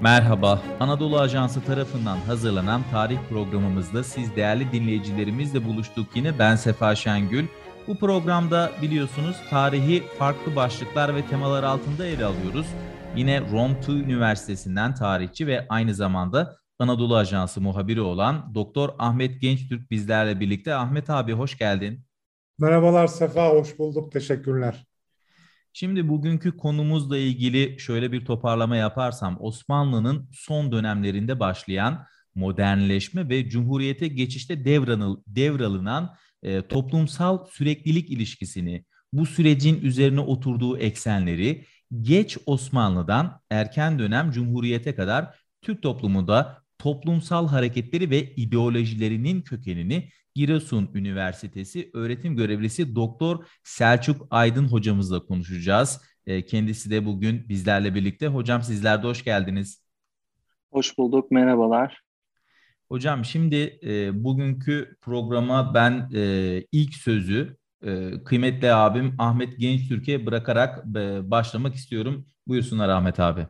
Merhaba, Anadolu Ajansı tarafından hazırlanan tarih programımızda siz değerli dinleyicilerimizle buluştuk yine. Ben Sefa Şengül. Bu programda biliyorsunuz tarihi farklı başlıklar ve temalar altında ele alıyoruz. Yine Rome 2 Üniversitesi'nden tarihçi ve aynı zamanda Anadolu Ajansı muhabiri olan Doktor Ahmet Gençtürk bizlerle birlikte. Ahmet abi hoş geldin. Merhabalar Sefa, hoş bulduk. Teşekkürler. Şimdi bugünkü konumuzla ilgili şöyle bir toparlama yaparsam Osmanlı'nın son dönemlerinde başlayan modernleşme ve cumhuriyete geçişte devranıl, devralınan e, toplumsal süreklilik ilişkisini, bu sürecin üzerine oturduğu eksenleri geç Osmanlı'dan erken dönem cumhuriyete kadar Türk toplumunda toplumsal hareketleri ve ideolojilerinin kökenini Giresun Üniversitesi öğretim görevlisi Doktor Selçuk Aydın hocamızla konuşacağız. Ee, kendisi de bugün bizlerle birlikte. Hocam sizler de hoş geldiniz. Hoş bulduk, merhabalar. Hocam şimdi e, bugünkü programa ben e, ilk sözü e, kıymetli abim Ahmet Gençtürk'e bırakarak e, başlamak istiyorum. Buyursunlar Ahmet abi.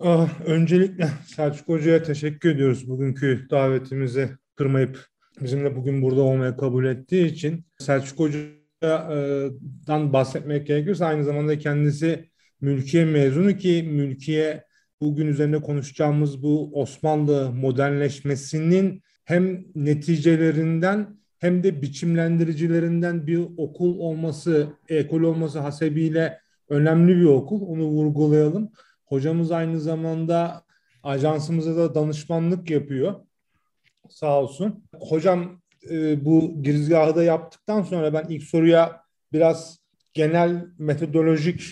Ah, öncelikle Selçuk Hoca'ya teşekkür ediyoruz bugünkü davetimizi kırmayıp bizimle bugün burada olmaya kabul ettiği için Selçuk Hoca'dan bahsetmek gerekirse aynı zamanda kendisi mülkiye mezunu ki mülkiye bugün üzerinde konuşacağımız bu Osmanlı modernleşmesinin hem neticelerinden hem de biçimlendiricilerinden bir okul olması, ekol olması hasebiyle önemli bir okul. Onu vurgulayalım. Hocamız aynı zamanda ajansımıza da danışmanlık yapıyor. Sağ olsun. Hocam e, bu girizgahı da yaptıktan sonra ben ilk soruya biraz genel metodolojik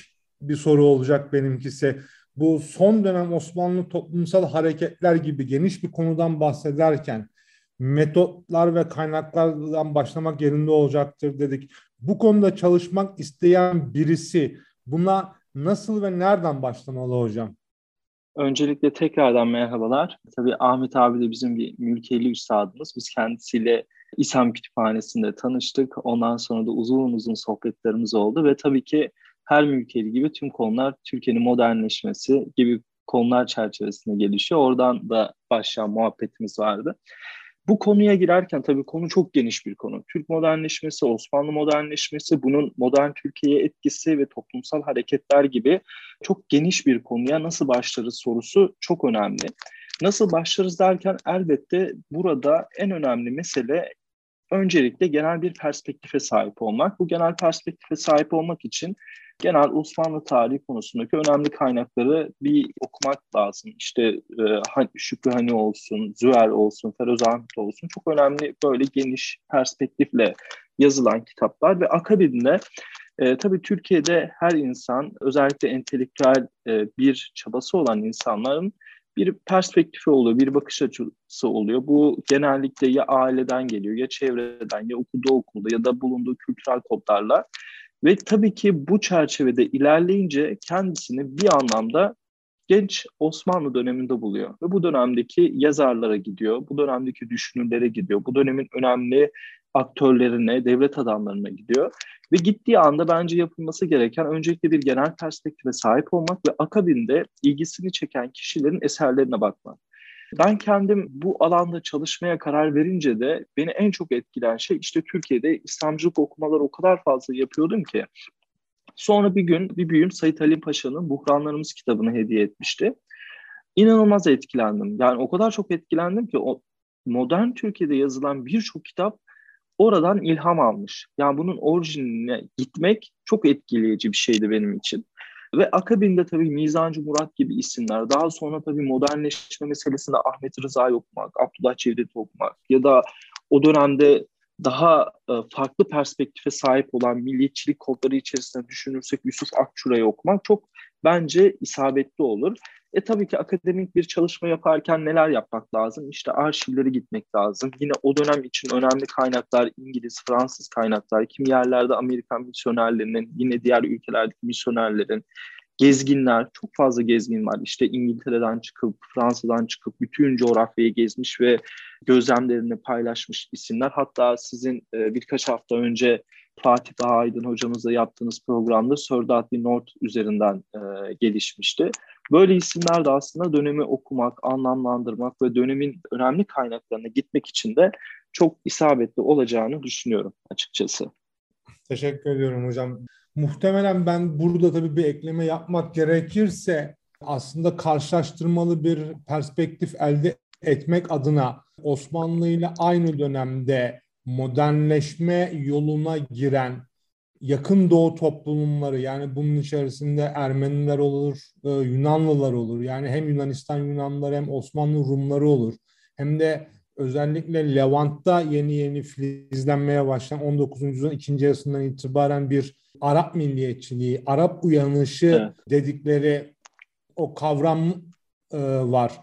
bir soru olacak benimkisi. Bu son dönem Osmanlı toplumsal hareketler gibi geniş bir konudan bahsederken metotlar ve kaynaklardan başlamak yerinde olacaktır dedik. Bu konuda çalışmak isteyen birisi buna nasıl ve nereden başlamalı hocam? Öncelikle tekrardan merhabalar. Tabii Ahmet abi de bizim bir mülkiyeli üstadımız. Biz kendisiyle İSAM Kütüphanesi'nde tanıştık. Ondan sonra da uzun uzun sohbetlerimiz oldu ve tabii ki her mülkiyeli gibi tüm konular Türkiye'nin modernleşmesi gibi konular çerçevesinde gelişiyor. Oradan da başlayan muhabbetimiz vardı. Bu konuya girerken tabii konu çok geniş bir konu. Türk modernleşmesi, Osmanlı modernleşmesi, bunun modern Türkiye'ye etkisi ve toplumsal hareketler gibi çok geniş bir konuya nasıl başlarız sorusu çok önemli. Nasıl başlarız derken elbette burada en önemli mesele öncelikle genel bir perspektife sahip olmak. Bu genel perspektife sahip olmak için genel Osmanlı tarihi konusundaki önemli kaynakları bir okumak lazım. İşte e, Şükrü Hani olsun, Züer olsun, Feroz Ahmet olsun çok önemli böyle geniş perspektifle yazılan kitaplar ve akabinde e, tabii Türkiye'de her insan özellikle entelektüel e, bir çabası olan insanların bir perspektifi oluyor, bir bakış açısı oluyor. Bu genellikle ya aileden geliyor, ya çevreden, ya okuduğu okulda ya da bulunduğu kültürel kodlarla ve tabii ki bu çerçevede ilerleyince kendisini bir anlamda genç Osmanlı döneminde buluyor. Ve bu dönemdeki yazarlara gidiyor, bu dönemdeki düşünürlere gidiyor, bu dönemin önemli aktörlerine, devlet adamlarına gidiyor. Ve gittiği anda bence yapılması gereken öncelikle bir genel perspektife sahip olmak ve akabinde ilgisini çeken kişilerin eserlerine bakmak. Ben kendim bu alanda çalışmaya karar verince de beni en çok etkilen şey işte Türkiye'de İslamcılık okumalar o kadar fazla yapıyordum ki. Sonra bir gün bir büyüğüm Sayit Halim Paşa'nın Buhranlarımız kitabını hediye etmişti. İnanılmaz etkilendim. Yani o kadar çok etkilendim ki o modern Türkiye'de yazılan birçok kitap oradan ilham almış. Yani bunun orijinine gitmek çok etkileyici bir şeydi benim için. Ve akabinde tabii Mizancı Murat gibi isimler, daha sonra tabii modernleşme meselesinde Ahmet Rıza'yı okumak, Abdullah Cevdet'i okumak ya da o dönemde daha e, farklı perspektife sahip olan milliyetçilik kodları içerisinde düşünürsek Yusuf Akçura'yı okumak çok bence isabetli olur. E tabii ki akademik bir çalışma yaparken neler yapmak lazım? İşte arşivlere gitmek lazım. Yine o dönem için önemli kaynaklar İngiliz, Fransız kaynaklar, kimi yerlerde Amerikan misyonerlerinin, yine diğer ülkelerdeki misyonerlerin, gezginler, çok fazla gezgin var. İşte İngiltere'den çıkıp, Fransa'dan çıkıp bütün coğrafyayı gezmiş ve gözlemlerini paylaşmış isimler. Hatta sizin e, birkaç hafta önce Fatih Daha Aydın hocamızla yaptığınız programda Dudley North üzerinden e, gelişmişti. Böyle isimler de aslında dönemi okumak, anlamlandırmak ve dönemin önemli kaynaklarına gitmek için de çok isabetli olacağını düşünüyorum açıkçası. Teşekkür ediyorum hocam. Muhtemelen ben burada tabii bir ekleme yapmak gerekirse aslında karşılaştırmalı bir perspektif elde etmek adına Osmanlı ile aynı dönemde modernleşme yoluna giren yakın doğu toplumları yani bunun içerisinde Ermeniler olur, e, Yunanlılar olur. Yani hem Yunanistan Yunanlıları hem Osmanlı Rumları olur. Hem de özellikle Levant'ta yeni yeni filizlenmeye başlayan 19. yüzyılın ikinci yarısından itibaren bir Arap milliyetçiliği, Arap uyanışı evet. dedikleri o kavram e, var.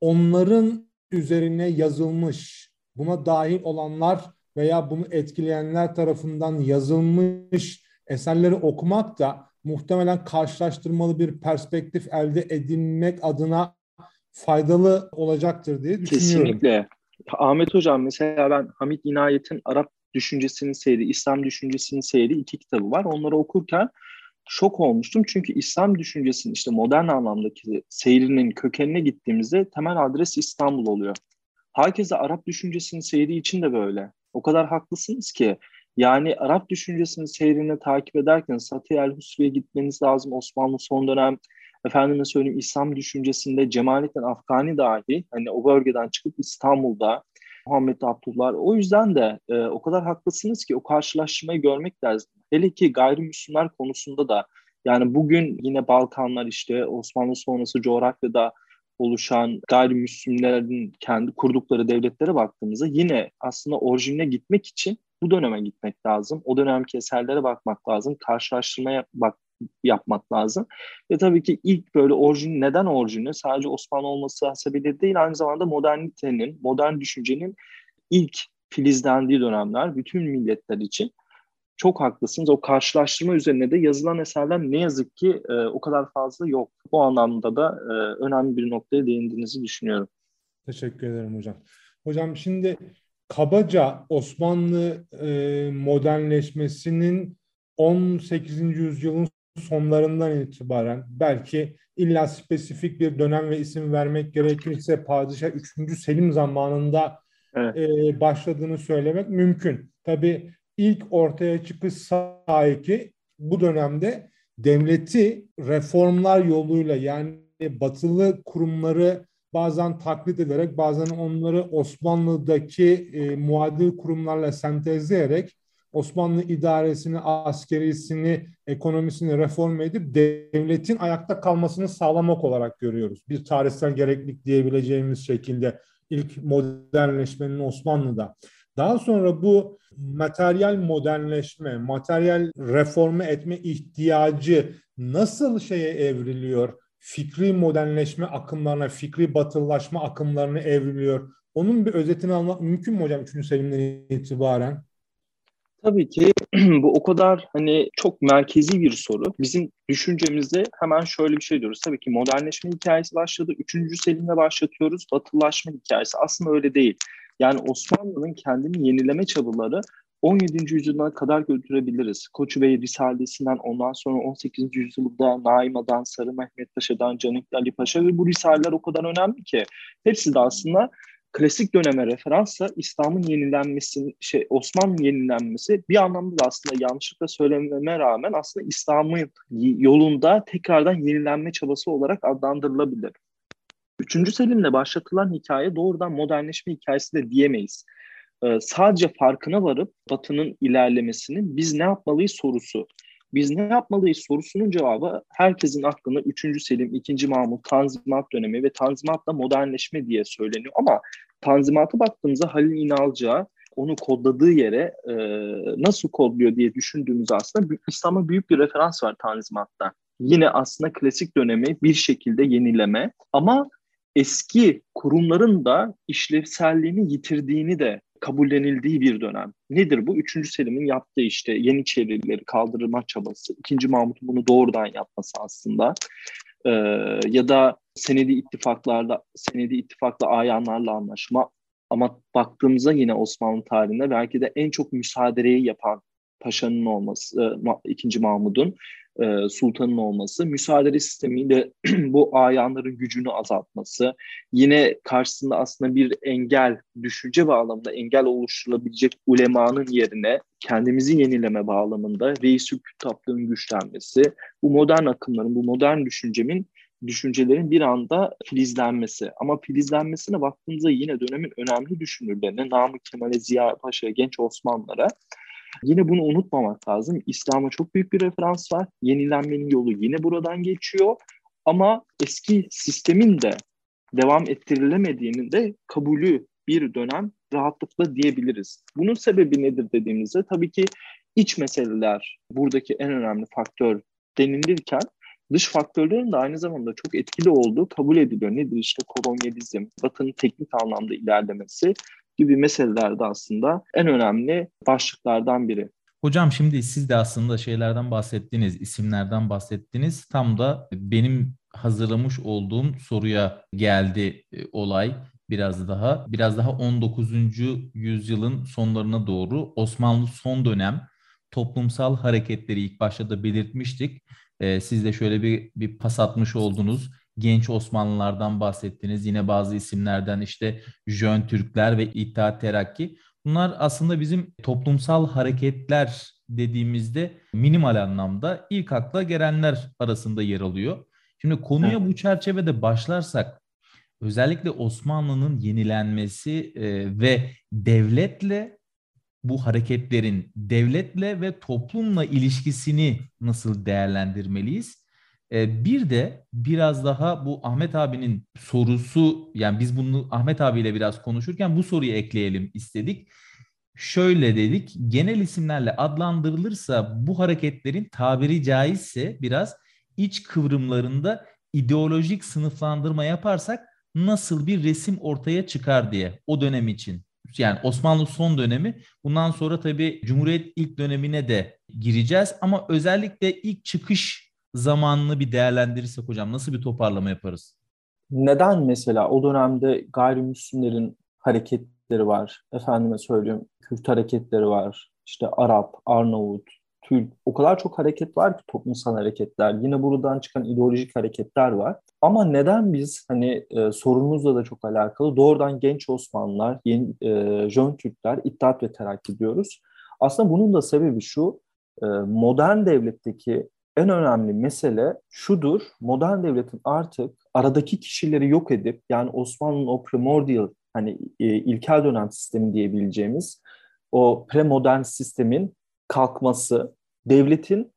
Onların üzerine yazılmış, buna dahil olanlar veya bunu etkileyenler tarafından yazılmış eserleri okumak da muhtemelen karşılaştırmalı bir perspektif elde edilmek adına faydalı olacaktır diye düşünüyorum. Kesinlikle. Ahmet Hocam mesela ben Hamit İnayet'in Arap düşüncesinin seyri, İslam düşüncesinin seyri iki kitabı var. Onları okurken şok olmuştum. Çünkü İslam düşüncesinin işte modern anlamdaki seyrinin kökenine gittiğimizde temel adres İstanbul oluyor. Herkese Arap düşüncesinin seyri için de böyle. O kadar haklısınız ki. Yani Arap düşüncesinin seyrini takip ederken Satı el Husri'ye gitmeniz lazım. Osmanlı son dönem efendime söyleyeyim İslam düşüncesinde Cemalettin Afgani dahi hani o bölgeden çıkıp İstanbul'da Muhammed Abdullah. O yüzden de e, o kadar haklısınız ki o karşılaştırmayı görmek lazım. Hele ki gayrimüslimler konusunda da yani bugün yine Balkanlar işte Osmanlı sonrası coğrafyada oluşan gayrimüslimlerin kendi kurdukları devletlere baktığımızda yine aslında orijine gitmek için bu döneme gitmek lazım. O dönemki eserlere bakmak lazım. Karşılaştırmaya bak yapmak lazım. Ve tabii ki ilk böyle orijin neden orijini sadece Osmanlı olması hasebiyle değil aynı zamanda modernitenin, modern düşüncenin ilk filizlendiği dönemler bütün milletler için. Çok haklısınız. O karşılaştırma üzerine de yazılan eserler ne yazık ki e, o kadar fazla yok. Bu anlamda da e, önemli bir noktaya değindiğinizi düşünüyorum. Teşekkür ederim hocam. Hocam şimdi kabaca Osmanlı e, modernleşmesinin 18. yüzyılın sonlarından itibaren belki illa spesifik bir dönem ve isim vermek gerekirse Padişah 3. Selim zamanında evet. e, başladığını söylemek mümkün. Tabi ilk ortaya çıkış sahiki bu dönemde devleti reformlar yoluyla yani batılı kurumları bazen taklit ederek bazen onları Osmanlı'daki e, muadil kurumlarla sentezleyerek Osmanlı idaresini, askerisini, ekonomisini reform edip devletin ayakta kalmasını sağlamak olarak görüyoruz. Bir tarihsel gereklilik diyebileceğimiz şekilde ilk modernleşmenin Osmanlı'da. Daha sonra bu materyal modernleşme, materyal reforme etme ihtiyacı nasıl şeye evriliyor? Fikri modernleşme akımlarına, fikri batılılaşma akımlarına evriliyor. Onun bir özetini almak mümkün mü hocam 3. Selim'den itibaren? Tabii ki bu o kadar hani çok merkezi bir soru. Bizim düşüncemizde hemen şöyle bir şey diyoruz. Tabii ki modernleşme hikayesi başladı. Üçüncü Selim'le başlatıyoruz. Batılılaşma hikayesi. Aslında öyle değil. Yani Osmanlı'nın kendini yenileme çabaları 17. yüzyıla kadar götürebiliriz. Koçu Bey Risalesi'nden ondan sonra 18. yüzyılda Naima'dan, Sarı Mehmet Paşa'dan, Canikli Ali Paşa ve bu risaleler o kadar önemli ki hepsi de aslında klasik döneme referansla İslam'ın yenilenmesi, şey Osmanlı yenilenmesi bir anlamda da aslında yanlışlıkla söylememe rağmen aslında İslam'ın yolunda tekrardan yenilenme çabası olarak adlandırılabilir. Üçüncü Selim'le başlatılan hikaye doğrudan modernleşme hikayesi de diyemeyiz. Ee, sadece farkına varıp Batı'nın ilerlemesinin biz ne yapmalıyız sorusu. Biz ne yapmalıyız sorusunun cevabı herkesin aklına 3. Selim, 2. Mahmut, Tanzimat dönemi ve Tanzimat'la modernleşme diye söyleniyor. Ama Tanzimat'a baktığımızda Halil İnalcığa onu kodladığı yere e, nasıl kodluyor diye düşündüğümüz aslında İslam'a büyük bir referans var Tanzimat'ta. Yine aslında klasik dönemi bir şekilde yenileme ama eski kurumların da işlevselliğini yitirdiğini de kabullenildiği bir dönem. Nedir bu? Üçüncü Selim'in yaptığı işte Yeniçerileri kaldırma çabası. İkinci Mahmut'un bunu doğrudan yapması aslında. Ee, ya da senedi ittifaklarla, senedi ittifakla ayanlarla anlaşma. Ama baktığımızda yine Osmanlı tarihinde belki de en çok müsaadereyi yapan Paşa'nın olması, ikinci Mahmud'un e, sultanın olması, müsaade sistemiyle bu ayanların gücünü azaltması, yine karşısında aslında bir engel, düşünce bağlamında engel oluşturulabilecek ulemanın yerine kendimizi yenileme bağlamında reis kütaplığın güçlenmesi, bu modern akımların, bu modern düşüncemin düşüncelerin bir anda filizlenmesi. Ama filizlenmesine baktığımızda yine dönemin önemli düşünürlerine, Namık Kemal'e, Ziya Paşa'ya, genç Osmanlılara Yine bunu unutmamak lazım. İslam'a çok büyük bir referans var. Yenilenmenin yolu yine buradan geçiyor. Ama eski sistemin de devam ettirilemediğinin de kabulü bir dönem rahatlıkla diyebiliriz. Bunun sebebi nedir dediğimizde tabii ki iç meseleler buradaki en önemli faktör denilirken dış faktörlerin de aynı zamanda çok etkili olduğu kabul ediliyor. Nedir işte kolonyalizm, Batı'nın teknik anlamda ilerlemesi gibi meselelerde aslında en önemli başlıklardan biri. Hocam şimdi siz de aslında şeylerden bahsettiniz, isimlerden bahsettiniz. Tam da benim hazırlamış olduğum soruya geldi e, olay biraz daha. Biraz daha 19. yüzyılın sonlarına doğru Osmanlı son dönem toplumsal hareketleri ilk başta da belirtmiştik. Ee, siz de şöyle bir, bir pas atmış oldunuz genç Osmanlılardan bahsettiniz. Yine bazı isimlerden işte Jön Türkler ve İttihat Terakki. Bunlar aslında bizim toplumsal hareketler dediğimizde minimal anlamda ilk akla gelenler arasında yer alıyor. Şimdi konuya evet. bu çerçevede başlarsak özellikle Osmanlı'nın yenilenmesi e, ve devletle bu hareketlerin devletle ve toplumla ilişkisini nasıl değerlendirmeliyiz? Ee, bir de biraz daha bu Ahmet abinin sorusu yani biz bunu Ahmet abiyle biraz konuşurken bu soruyu ekleyelim istedik. Şöyle dedik genel isimlerle adlandırılırsa bu hareketlerin tabiri caizse biraz iç kıvrımlarında ideolojik sınıflandırma yaparsak nasıl bir resim ortaya çıkar diye o dönem için. Yani Osmanlı son dönemi bundan sonra tabii Cumhuriyet ilk dönemine de gireceğiz ama özellikle ilk çıkış zamanını bir değerlendirirsek hocam nasıl bir toparlama yaparız? Neden mesela o dönemde gayrimüslimlerin hareketleri var? Efendime söylüyorum Kürt hareketleri var. İşte Arap, Arnavut, Türk o kadar çok hareket var ki toplumsal hareketler. Yine buradan çıkan ideolojik hareketler var. Ama neden biz hani e, sorunumuzla da çok alakalı doğrudan genç Osmanlılar, yeni e, Jön Türkler, İttihat ve Terakki diyoruz. Aslında bunun da sebebi şu, e, modern devletteki en önemli mesele şudur. Modern devletin artık aradaki kişileri yok edip yani Osmanlı'nın o primordial hani e, ilkel dönem sistemi diyebileceğimiz o premodern sistemin kalkması, devletin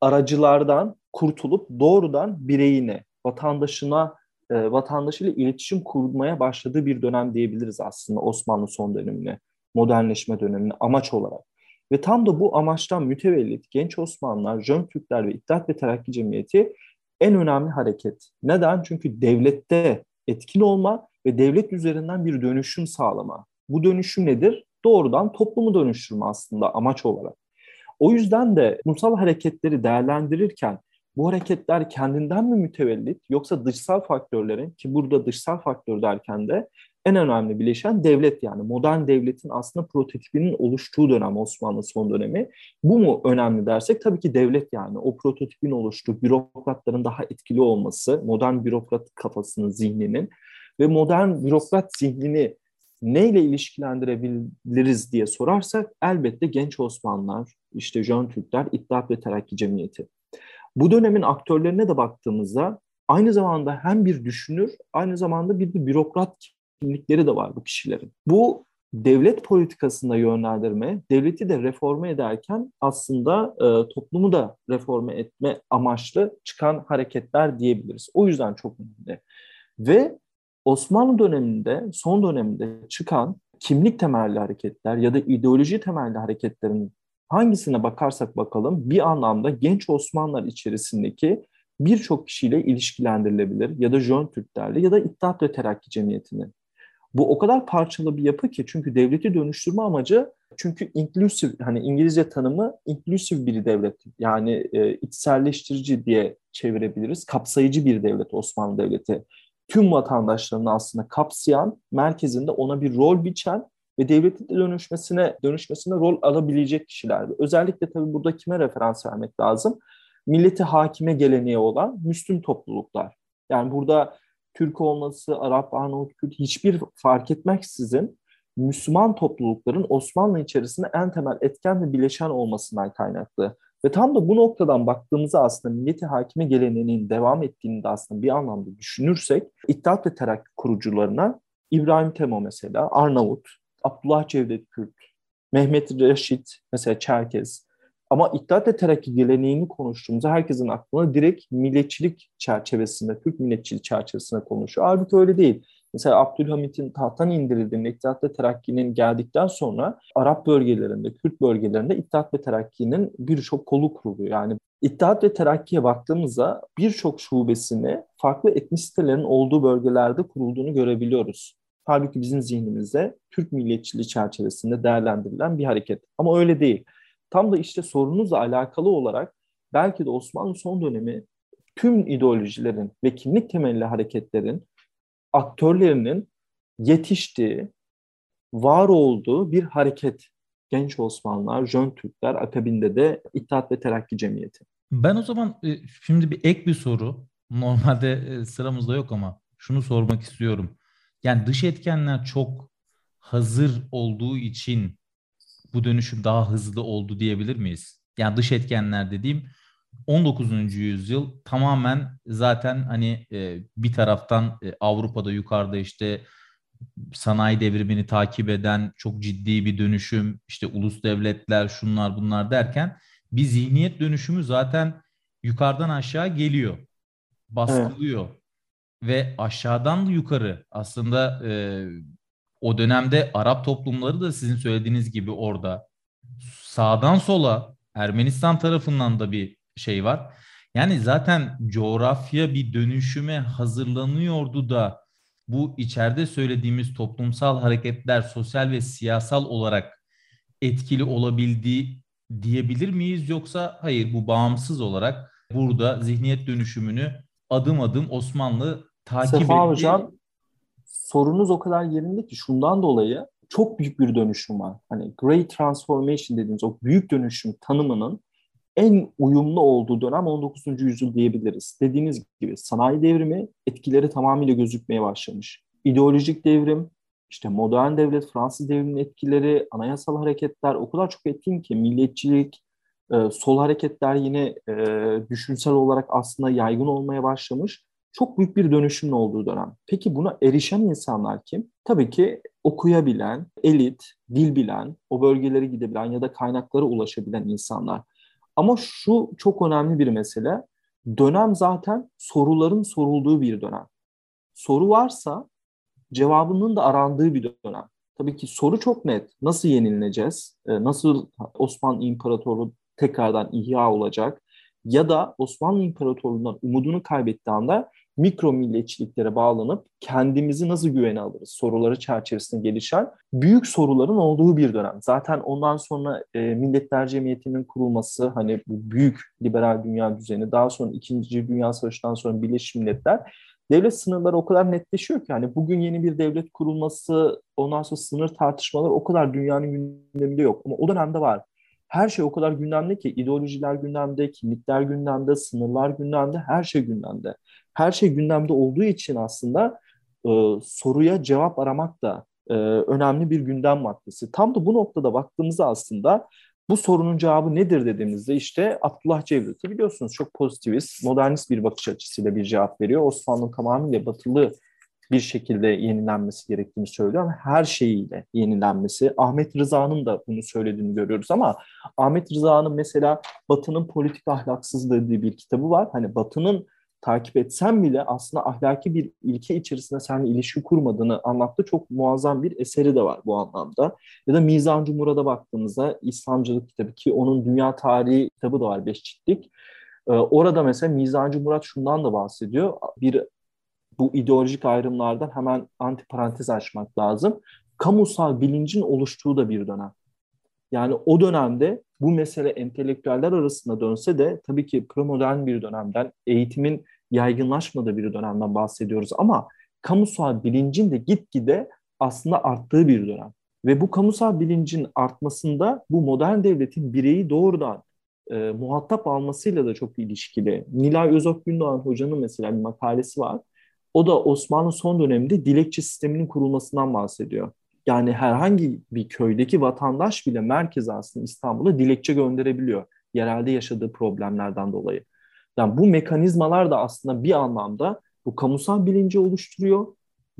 aracılardan kurtulup doğrudan bireyine, vatandaşına, e, vatandaşıyla iletişim kurmaya başladığı bir dönem diyebiliriz aslında Osmanlı son dönemine, modernleşme dönemine amaç olarak. Ve tam da bu amaçtan mütevellit genç Osmanlılar, Jön Türkler ve İttihat ve Terakki Cemiyeti en önemli hareket. Neden? Çünkü devlette etkin olma ve devlet üzerinden bir dönüşüm sağlama. Bu dönüşüm nedir? Doğrudan toplumu dönüştürme aslında amaç olarak. O yüzden de toplumsal hareketleri değerlendirirken bu hareketler kendinden mi mütevellit yoksa dışsal faktörlerin ki burada dışsal faktör derken de en önemli bileşen devlet yani modern devletin aslında prototipinin oluştuğu dönem Osmanlı son dönemi. Bu mu önemli dersek tabii ki devlet yani o prototipin oluştuğu bürokratların daha etkili olması, modern bürokrat kafasının zihninin ve modern bürokrat zihnini neyle ilişkilendirebiliriz diye sorarsak elbette genç Osmanlılar, işte Jön Türkler, İttihat ve Terakki Cemiyeti. Bu dönemin aktörlerine de baktığımızda aynı zamanda hem bir düşünür, aynı zamanda bir de bürokrat kimlikleri de var bu kişilerin. Bu devlet politikasında yönlendirme, devleti de reforme ederken aslında e, toplumu da reforme etme amaçlı çıkan hareketler diyebiliriz. O yüzden çok önemli. Ve Osmanlı döneminde, son döneminde çıkan kimlik temelli hareketler ya da ideoloji temelli hareketlerin hangisine bakarsak bakalım bir anlamda genç Osmanlılar içerisindeki birçok kişiyle ilişkilendirilebilir ya da Jön Türklerle ya da İttihat ve Terakki Cemiyeti'nin bu o kadar parçalı bir yapı ki çünkü devleti dönüştürme amacı çünkü inclusive hani İngilizce tanımı inclusive bir devlet yani e, içselleştirici diye çevirebiliriz. Kapsayıcı bir devlet Osmanlı Devleti. Tüm vatandaşlarını aslında kapsayan, merkezinde ona bir rol biçen ve devletin de dönüşmesine dönüşmesine rol alabilecek kişilerdi. Özellikle tabii burada kime referans vermek lazım? Milleti hakime geleneği olan Müslüm topluluklar. Yani burada Türk olması, Arap, Arnavut, Kürt hiçbir fark etmeksizin Müslüman toplulukların Osmanlı içerisinde en temel etken ve bileşen olmasından kaynaklı. Ve tam da bu noktadan baktığımızda aslında milleti hakime geleneğinin devam ettiğini de aslında bir anlamda düşünürsek İttihat ve Terakki kurucularına İbrahim Temo mesela, Arnavut, Abdullah Cevdet Kürt, Mehmet Reşit mesela Çerkez. Ama İttihat ve Terakki geleneğini konuştuğumuzda herkesin aklına direkt milletçilik çerçevesinde, Türk milletçilik çerçevesinde konuşuyor. Halbuki öyle değil. Mesela Abdülhamit'in tahttan indirildiğinde İttihat ve Terakki'nin geldikten sonra Arap bölgelerinde, Kürt bölgelerinde İttihat ve Terakki'nin birçok kolu kuruluyor. Yani İttihat ve Terakki'ye baktığımızda birçok şubesini farklı etnisitelerin olduğu bölgelerde kurulduğunu görebiliyoruz. Halbuki bizim zihnimizde Türk milliyetçiliği çerçevesinde değerlendirilen bir hareket. Ama öyle değil. Tam da işte sorunuzla alakalı olarak belki de Osmanlı son dönemi tüm ideolojilerin ve kimlik temelli hareketlerin aktörlerinin yetiştiği, var olduğu bir hareket. Genç Osmanlılar, Jön Türkler, akabinde de İttihat ve Terakki Cemiyeti. Ben o zaman e, şimdi bir ek bir soru. Normalde e, sıramızda yok ama şunu sormak istiyorum. Yani dış etkenler çok hazır olduğu için bu dönüşüm daha hızlı oldu diyebilir miyiz? Yani dış etkenler dediğim 19. yüzyıl tamamen zaten hani e, bir taraftan e, Avrupa'da yukarıda işte sanayi devrimini takip eden çok ciddi bir dönüşüm, işte ulus devletler, şunlar bunlar derken bir zihniyet dönüşümü zaten yukarıdan aşağı geliyor, baskılıyor. Evet. Ve aşağıdan da yukarı aslında e, o dönemde Arap toplumları da sizin söylediğiniz gibi orada sağdan sola Ermenistan tarafından da bir şey var. Yani zaten coğrafya bir dönüşüme hazırlanıyordu da bu içeride söylediğimiz toplumsal hareketler sosyal ve siyasal olarak etkili olabildiği diyebilir miyiz yoksa hayır bu bağımsız olarak burada zihniyet dönüşümünü adım adım Osmanlı takip Sefa etti. Hocam sorunuz o kadar yerinde ki şundan dolayı çok büyük bir dönüşüm var. Hani great transformation dediğimiz o büyük dönüşüm tanımının en uyumlu olduğu dönem 19. yüzyıl diyebiliriz. Dediğiniz gibi sanayi devrimi etkileri tamamıyla gözükmeye başlamış. İdeolojik devrim, işte modern devlet, Fransız devriminin etkileri, anayasal hareketler o kadar çok etkin ki milliyetçilik, e, sol hareketler yine e, düşünsel olarak aslında yaygın olmaya başlamış. Çok büyük bir dönüşümün olduğu dönem. Peki buna erişen insanlar kim? Tabii ki okuyabilen, elit, dil bilen, o bölgelere gidebilen ya da kaynaklara ulaşabilen insanlar. Ama şu çok önemli bir mesele. Dönem zaten soruların sorulduğu bir dönem. Soru varsa cevabının da arandığı bir dönem. Tabii ki soru çok net. Nasıl yenileneceğiz? Ee, nasıl Osmanlı İmparatorluğu tekrardan ihya olacak? Ya da Osmanlı İmparatorluğu'ndan umudunu kaybettiği anda mikro milliyetçiliklere bağlanıp kendimizi nasıl güvene alırız soruları çerçevesinde gelişen büyük soruların olduğu bir dönem. Zaten ondan sonra e, Milletler Cemiyeti'nin kurulması hani bu büyük liberal dünya düzeni daha sonra 2. Dünya Savaşı'ndan sonra Birleşmiş Milletler devlet sınırları o kadar netleşiyor ki hani bugün yeni bir devlet kurulması ondan sonra sınır tartışmaları o kadar dünyanın gündeminde yok ama o dönemde var. Her şey o kadar gündemde ki ideolojiler gündemde, kimlikler gündemde, sınırlar gündemde, her şey gündemde her şey gündemde olduğu için aslında e, soruya cevap aramak da e, önemli bir gündem maddesi. Tam da bu noktada baktığımızda aslında bu sorunun cevabı nedir dediğimizde işte Abdullah Cevdet'i biliyorsunuz çok pozitivist, modernist bir bakış açısıyla bir cevap veriyor. Osmanlı'nın tamamıyla batılı bir şekilde yenilenmesi gerektiğini söylüyor her şeyiyle yenilenmesi. Ahmet Rıza'nın da bunu söylediğini görüyoruz ama Ahmet Rıza'nın mesela Batı'nın politik ahlaksızlığı diye bir kitabı var. Hani Batı'nın takip etsen bile aslında ahlaki bir ilke içerisinde seninle ilişki kurmadığını anlattığı çok muazzam bir eseri de var bu anlamda. Ya da Mizan-ı Murad'a baktığımızda İslamcılık kitabı ki onun dünya tarihi kitabı da var beş ciltlik. Ee, orada mesela Mizancı Murat şundan da bahsediyor. Bir bu ideolojik ayrımlardan hemen antiparantez açmak lazım. Kamusal bilincin oluştuğu da bir dönem. Yani o dönemde bu mesele entelektüeller arasında dönse de tabii ki premodern bir dönemden, eğitimin yaygınlaşmadığı bir dönemden bahsediyoruz ama kamusal bilincin de gitgide aslında arttığı bir dönem. Ve bu kamusal bilincin artmasında bu modern devletin bireyi doğrudan e, muhatap almasıyla da çok ilişkili. Nilay Özok Gündoğan hocanın mesela bir makalesi var. O da Osmanlı son döneminde dilekçe sisteminin kurulmasından bahsediyor. Yani herhangi bir köydeki vatandaş bile merkez aslında İstanbul'a dilekçe gönderebiliyor. Yerelde yaşadığı problemlerden dolayı. Yani bu mekanizmalar da aslında bir anlamda bu kamusal bilinci oluşturuyor,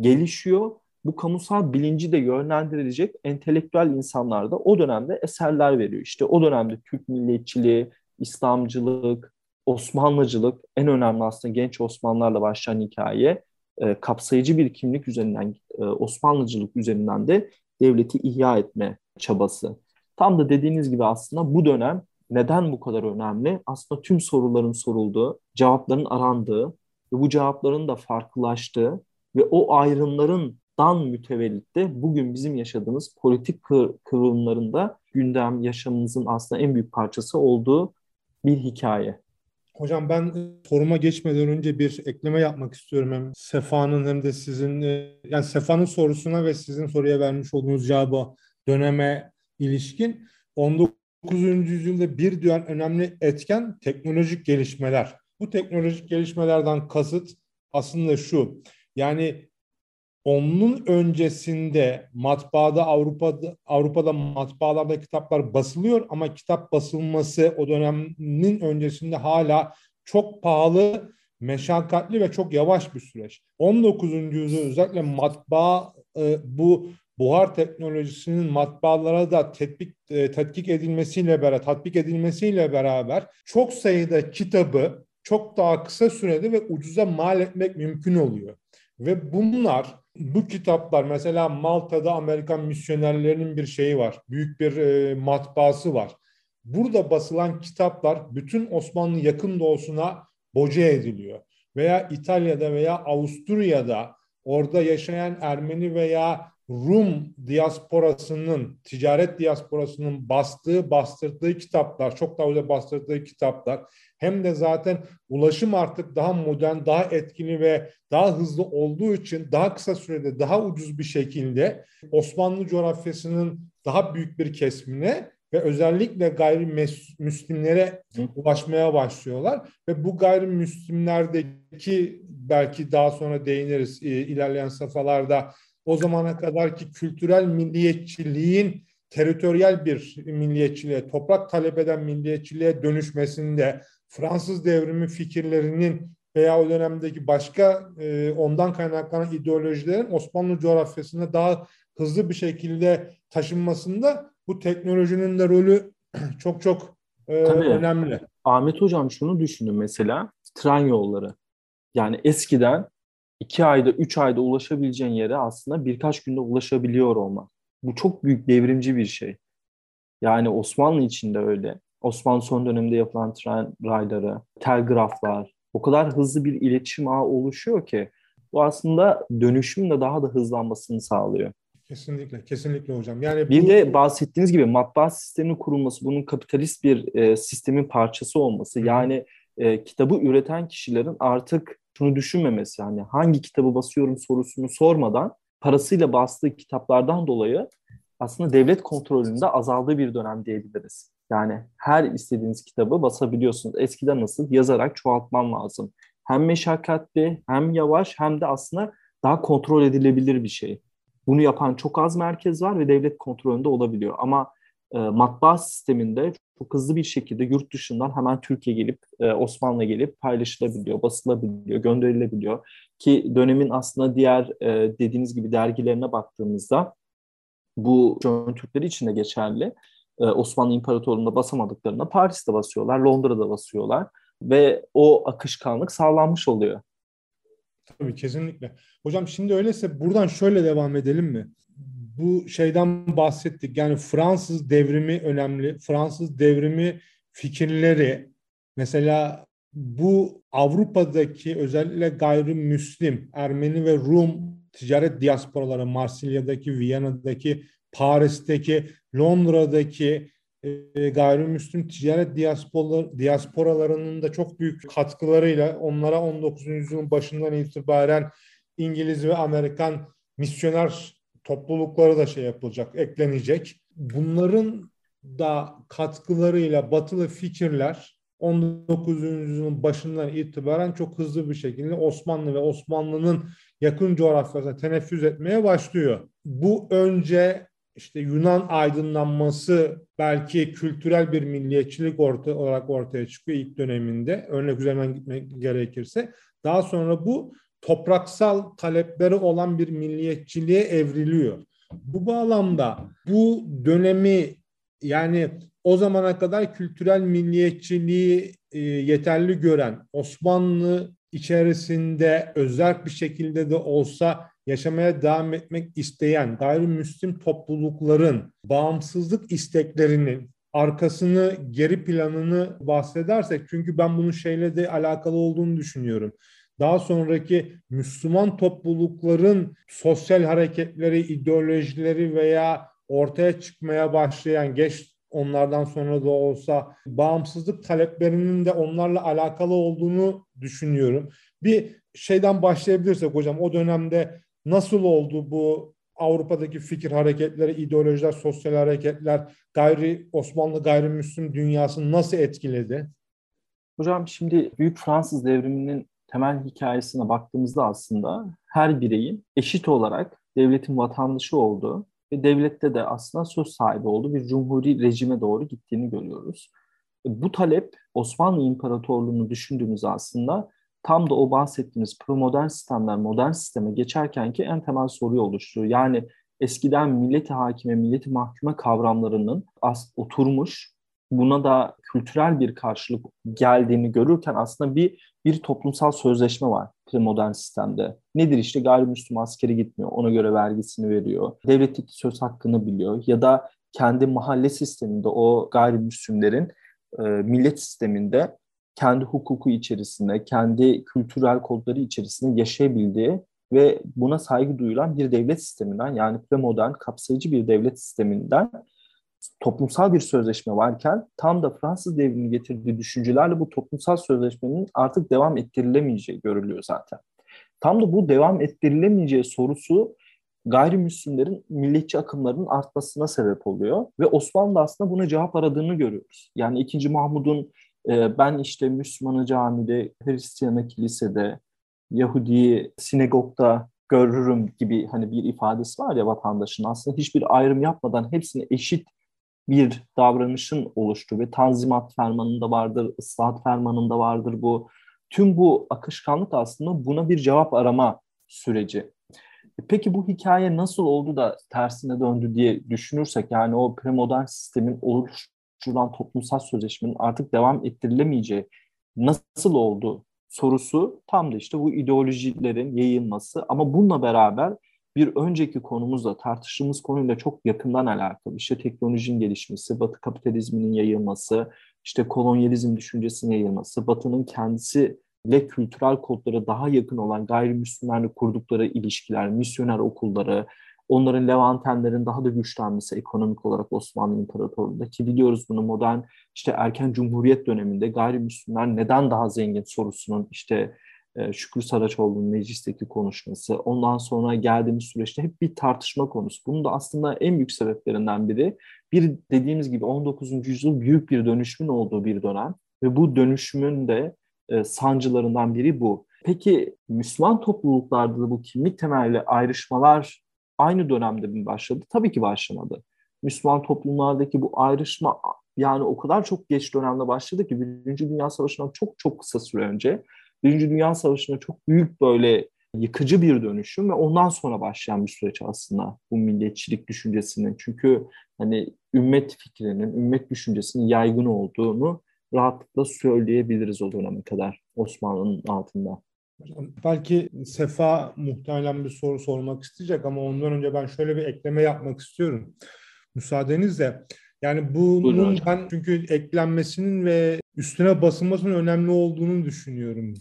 gelişiyor. Bu kamusal bilinci de yönlendirecek entelektüel insanlar da o dönemde eserler veriyor. İşte o dönemde Türk milliyetçiliği, İslamcılık, Osmanlıcılık en önemli aslında genç Osmanlılarla başlayan hikaye e, kapsayıcı bir kimlik üzerinden e, Osmanlıcılık üzerinden de devleti ihya etme çabası. Tam da dediğiniz gibi aslında bu dönem neden bu kadar önemli? Aslında tüm soruların sorulduğu, cevapların arandığı ve bu cevapların da farklılaştığı ve o ayrımların dan mütevellit de bugün bizim yaşadığımız politik kıvrımlarında gündem yaşamımızın aslında en büyük parçası olduğu bir hikaye. Hocam ben soruma geçmeden önce bir ekleme yapmak istiyorum hem Sefa'nın hem de sizin yani Sefa'nın sorusuna ve sizin soruya vermiş olduğunuz cevaba döneme ilişkin 19. yüzyılda bir diğer önemli etken teknolojik gelişmeler. Bu teknolojik gelişmelerden kasıt aslında şu. Yani onun öncesinde matbaada Avrupa'da Avrupa'da matbaalarda kitaplar basılıyor ama kitap basılması o dönemin öncesinde hala çok pahalı, meşakkatli ve çok yavaş bir süreç. 19. yüzyılda özellikle matbaa e, bu buhar teknolojisinin matbaalara da tetbik e, tetkik edilmesiyle beraber tatbik edilmesiyle beraber çok sayıda kitabı çok daha kısa sürede ve ucuza mal etmek mümkün oluyor. Ve bunlar bu kitaplar mesela Malta'da Amerikan misyonerlerinin bir şeyi var. Büyük bir e, matbaası var. Burada basılan kitaplar bütün Osmanlı yakın doğusuna boca ediliyor. Veya İtalya'da veya Avusturya'da orada yaşayan Ermeni veya Rum diasporasının, ticaret diasporasının bastığı, bastırdığı kitaplar, çok daha özel bastırdığı kitaplar hem de zaten ulaşım artık daha modern, daha etkili ve daha hızlı olduğu için daha kısa sürede daha ucuz bir şekilde Osmanlı coğrafyasının daha büyük bir kesimine ve özellikle gayrimüslimlere ulaşmaya başlıyorlar. Ve bu gayrimüslimlerdeki belki daha sonra değiniriz e, ilerleyen safhalarda o zamana kadarki kültürel milliyetçiliğin teritoryal bir milliyetçiliğe, toprak talep eden milliyetçiliğe dönüşmesinde Fransız devrimi fikirlerinin veya o dönemdeki başka e, ondan kaynaklanan ideolojilerin Osmanlı coğrafyasında daha hızlı bir şekilde taşınmasında bu teknolojinin de rolü çok çok e, önemli. Ahmet Hocam şunu düşünün mesela tren yolları. Yani eskiden iki ayda, üç ayda ulaşabileceğin yere aslında birkaç günde ulaşabiliyor olmak. Bu çok büyük devrimci bir şey. Yani Osmanlı için de öyle. Osmanlı son döneminde yapılan tren rayları, telgraflar, o kadar hızlı bir iletişim ağı oluşuyor ki bu aslında dönüşümün de daha da hızlanmasını sağlıyor. Kesinlikle, kesinlikle hocam. Yani bir bu... de bahsettiğiniz gibi matbaa sisteminin kurulması, bunun kapitalist bir e, sistemin parçası olması, Hı. yani e, kitabı üreten kişilerin artık şunu düşünmemesi, yani hangi kitabı basıyorum sorusunu sormadan parasıyla bastığı kitaplardan dolayı aslında devlet kontrolünde azaldığı bir dönem diyebiliriz. Yani her istediğiniz kitabı basabiliyorsunuz. Eskiden nasıl? Yazarak çoğaltman lazım. Hem meşakkatli, hem yavaş, hem de aslında daha kontrol edilebilir bir şey. Bunu yapan çok az merkez var ve devlet kontrolünde olabiliyor. Ama e, matbaa sisteminde çok hızlı bir şekilde yurt dışından hemen Türkiye gelip e, Osmanlı gelip paylaşılabiliyor, basılabiliyor, gönderilebiliyor. Ki dönemin aslında diğer e, dediğiniz gibi dergilerine baktığımızda bu Jön Türkleri için de geçerli. E, Osmanlı İmparatorluğu'nda basamadıklarında Paris'te basıyorlar, Londra'da basıyorlar ve o akışkanlık sağlanmış oluyor. Tabii kesinlikle. Hocam şimdi öyleyse buradan şöyle devam edelim mi? Bu şeyden bahsettik. Yani Fransız devrimi önemli. Fransız devrimi fikirleri mesela bu Avrupa'daki özellikle gayrimüslim Ermeni ve Rum ticaret diasporaları Marsilya'daki, Viyana'daki, Paris'teki, Londra'daki e, gayrimüslim ticaret diasporalar, diasporalarının da çok büyük katkılarıyla onlara 19. yüzyılın başından itibaren İngiliz ve Amerikan misyoner toplulukları da şey yapılacak, eklenecek. Bunların da katkılarıyla batılı fikirler 19. yüzyılın başından itibaren çok hızlı bir şekilde Osmanlı ve Osmanlı'nın yakın coğrafyasına teneffüs etmeye başlıyor. Bu önce işte Yunan aydınlanması belki kültürel bir milliyetçilik orta, olarak ortaya çıkıyor ilk döneminde. Örnek üzerinden gitmek gerekirse. Daha sonra bu topraksal talepleri olan bir milliyetçiliğe evriliyor. Bu bağlamda bu dönemi yani o zamana kadar kültürel milliyetçiliği e, yeterli gören Osmanlı içerisinde özel bir şekilde de olsa yaşamaya devam etmek isteyen gayrimüslim toplulukların bağımsızlık isteklerinin arkasını, geri planını bahsedersek çünkü ben bunun şeyle de alakalı olduğunu düşünüyorum. Daha sonraki Müslüman toplulukların sosyal hareketleri, ideolojileri veya ortaya çıkmaya başlayan geç onlardan sonra da olsa bağımsızlık taleplerinin de onlarla alakalı olduğunu düşünüyorum. Bir şeyden başlayabilirsek hocam o dönemde nasıl oldu bu Avrupa'daki fikir hareketleri, ideolojiler, sosyal hareketler gayri Osmanlı gayrimüslim dünyasını nasıl etkiledi? Hocam şimdi Büyük Fransız devriminin temel hikayesine baktığımızda aslında her bireyin eşit olarak devletin vatandaşı olduğu ve devlette de aslında söz sahibi olduğu bir cumhuri rejime doğru gittiğini görüyoruz. Bu talep Osmanlı İmparatorluğu'nu düşündüğümüz aslında tam da o bahsettiğimiz promodern sistemler modern sisteme geçerken ki en temel soruyu oluşturuyor. Yani eskiden milleti hakime, milleti mahkume kavramlarının az oturmuş, buna da kültürel bir karşılık geldiğini görürken aslında bir bir toplumsal sözleşme var premodern sistemde. Nedir işte gayrimüslim askeri gitmiyor, ona göre vergisini veriyor, devletteki söz hakkını biliyor ya da kendi mahalle sisteminde o gayrimüslimlerin e, millet sisteminde kendi hukuku içerisinde, kendi kültürel kodları içerisinde yaşayabildiği ve buna saygı duyulan bir devlet sisteminden yani premodern kapsayıcı bir devlet sisteminden toplumsal bir sözleşme varken tam da Fransız devrimi getirdiği düşüncelerle bu toplumsal sözleşmenin artık devam ettirilemeyeceği görülüyor zaten. Tam da bu devam ettirilemeyeceği sorusu gayrimüslimlerin milliyetçi akımlarının artmasına sebep oluyor ve Osmanlı aslında buna cevap aradığını görüyoruz. Yani 2. Mahmud'un e, ben işte Müslümanı camide, Hristiyanı kilisede, Yahudi'yi sinagogda görürüm gibi hani bir ifadesi var ya vatandaşın aslında hiçbir ayrım yapmadan hepsini eşit bir davranışın oluştuğu ve Tanzimat Fermanı'nda vardır, ıslahat Fermanı'nda vardır bu. Tüm bu akışkanlık aslında buna bir cevap arama süreci. E peki bu hikaye nasıl oldu da tersine döndü diye düşünürsek yani o premodern sistemin oluşturulan toplumsal sözleşmenin artık devam ettirilemeyeceği nasıl oldu sorusu tam da işte bu ideolojilerin yayılması ama bununla beraber bir önceki konumuzla tartıştığımız konuyla çok yakından alakalı. İşte teknolojinin gelişmesi, Batı kapitalizminin yayılması, işte kolonyalizm düşüncesinin yayılması, Batı'nın kendisiyle kültürel kodlara daha yakın olan gayrimüslimlerle kurdukları ilişkiler, misyoner okulları, onların Levantenlerin daha da güçlenmesi ekonomik olarak Osmanlı İmparatorluğu'nda ki biliyoruz bunu modern işte erken cumhuriyet döneminde gayrimüslimler neden daha zengin sorusunun işte Şükrü Saraçoğlu'nun meclisteki konuşması, ondan sonra geldiğimiz süreçte hep bir tartışma konusu. Bunun da aslında en büyük sebeplerinden biri bir dediğimiz gibi 19. yüzyıl büyük bir dönüşümün olduğu bir dönem ve bu dönüşümün de e, sancılarından biri bu. Peki Müslüman topluluklarda da bu kimlik temelli ayrışmalar aynı dönemde mi başladı? Tabii ki başlamadı. Müslüman toplumlardaki bu ayrışma yani o kadar çok geç dönemde başladı ki Birinci Dünya Savaşı'ndan çok çok kısa süre önce Birinci Dünya Savaşı'nda çok büyük böyle yıkıcı bir dönüşüm ve ondan sonra başlayan bir süreç aslında bu milliyetçilik düşüncesinin. Çünkü hani ümmet fikrinin, ümmet düşüncesinin yaygın olduğunu rahatlıkla söyleyebiliriz o döneme kadar Osmanlı'nın altında. Belki Sefa muhtemelen bir soru sormak isteyecek ama ondan önce ben şöyle bir ekleme yapmak istiyorum. Müsaadenizle. Yani bunun ben çünkü eklenmesinin ve üstüne basılmasının önemli olduğunu düşünüyorum.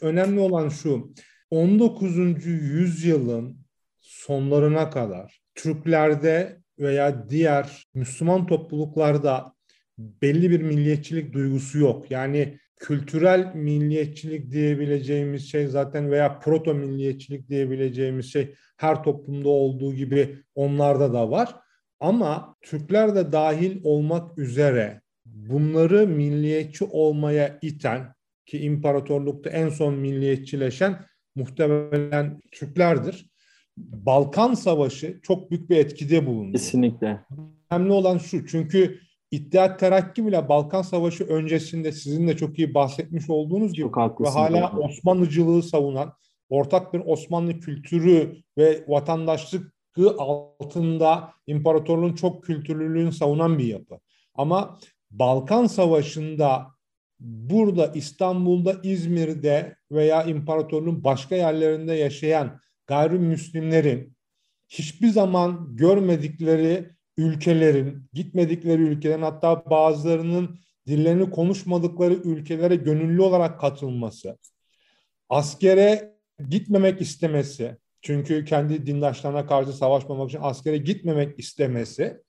Önemli olan şu. 19. yüzyılın sonlarına kadar Türklerde veya diğer Müslüman topluluklarda belli bir milliyetçilik duygusu yok. Yani kültürel milliyetçilik diyebileceğimiz şey zaten veya proto milliyetçilik diyebileceğimiz şey her toplumda olduğu gibi onlarda da var. Ama Türkler de dahil olmak üzere bunları milliyetçi olmaya iten ki imparatorlukta en son milliyetçileşen muhtemelen Türklerdir. Balkan Savaşı çok büyük bir etkide bulundu. Kesinlikle. Önemli olan şu çünkü İttihat Terakki bile Balkan Savaşı öncesinde sizin de çok iyi bahsetmiş olduğunuz gibi ve hala Osmanlıcılığı savunan, ortak bir Osmanlı kültürü ve vatandaşlık altında imparatorluğun çok kültürlülüğünü savunan bir yapı. Ama Balkan Savaşı'nda burada İstanbul'da, İzmir'de veya imparatorluğun başka yerlerinde yaşayan gayrimüslimlerin hiçbir zaman görmedikleri ülkelerin, gitmedikleri ülkelerin hatta bazılarının dillerini konuşmadıkları ülkelere gönüllü olarak katılması, askere gitmemek istemesi, çünkü kendi dindaşlarına karşı savaşmamak için askere gitmemek istemesi,